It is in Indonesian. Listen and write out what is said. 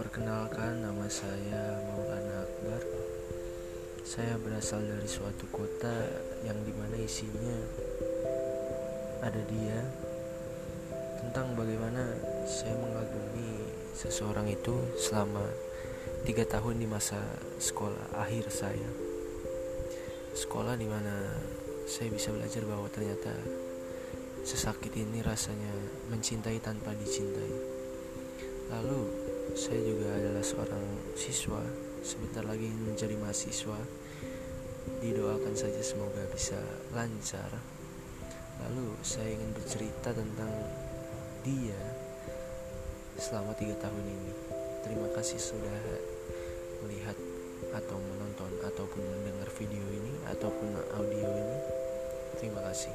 Perkenalkan nama saya Maulana Akbar. Saya berasal dari suatu kota yang di mana isinya ada dia. Tentang bagaimana saya mengagumi seseorang itu selama tiga tahun di masa sekolah akhir saya. Sekolah di mana saya bisa belajar bahwa ternyata sesakit ini rasanya mencintai tanpa dicintai. Lalu saya juga adalah seorang siswa. Sebentar lagi menjadi mahasiswa. Didoakan saja semoga bisa lancar. Lalu saya ingin bercerita tentang dia Selama tiga tahun ini. Terima kasih sudah melihat atau menonton Ataupun mendengar video ini Ataupun audio ini. Terima kasih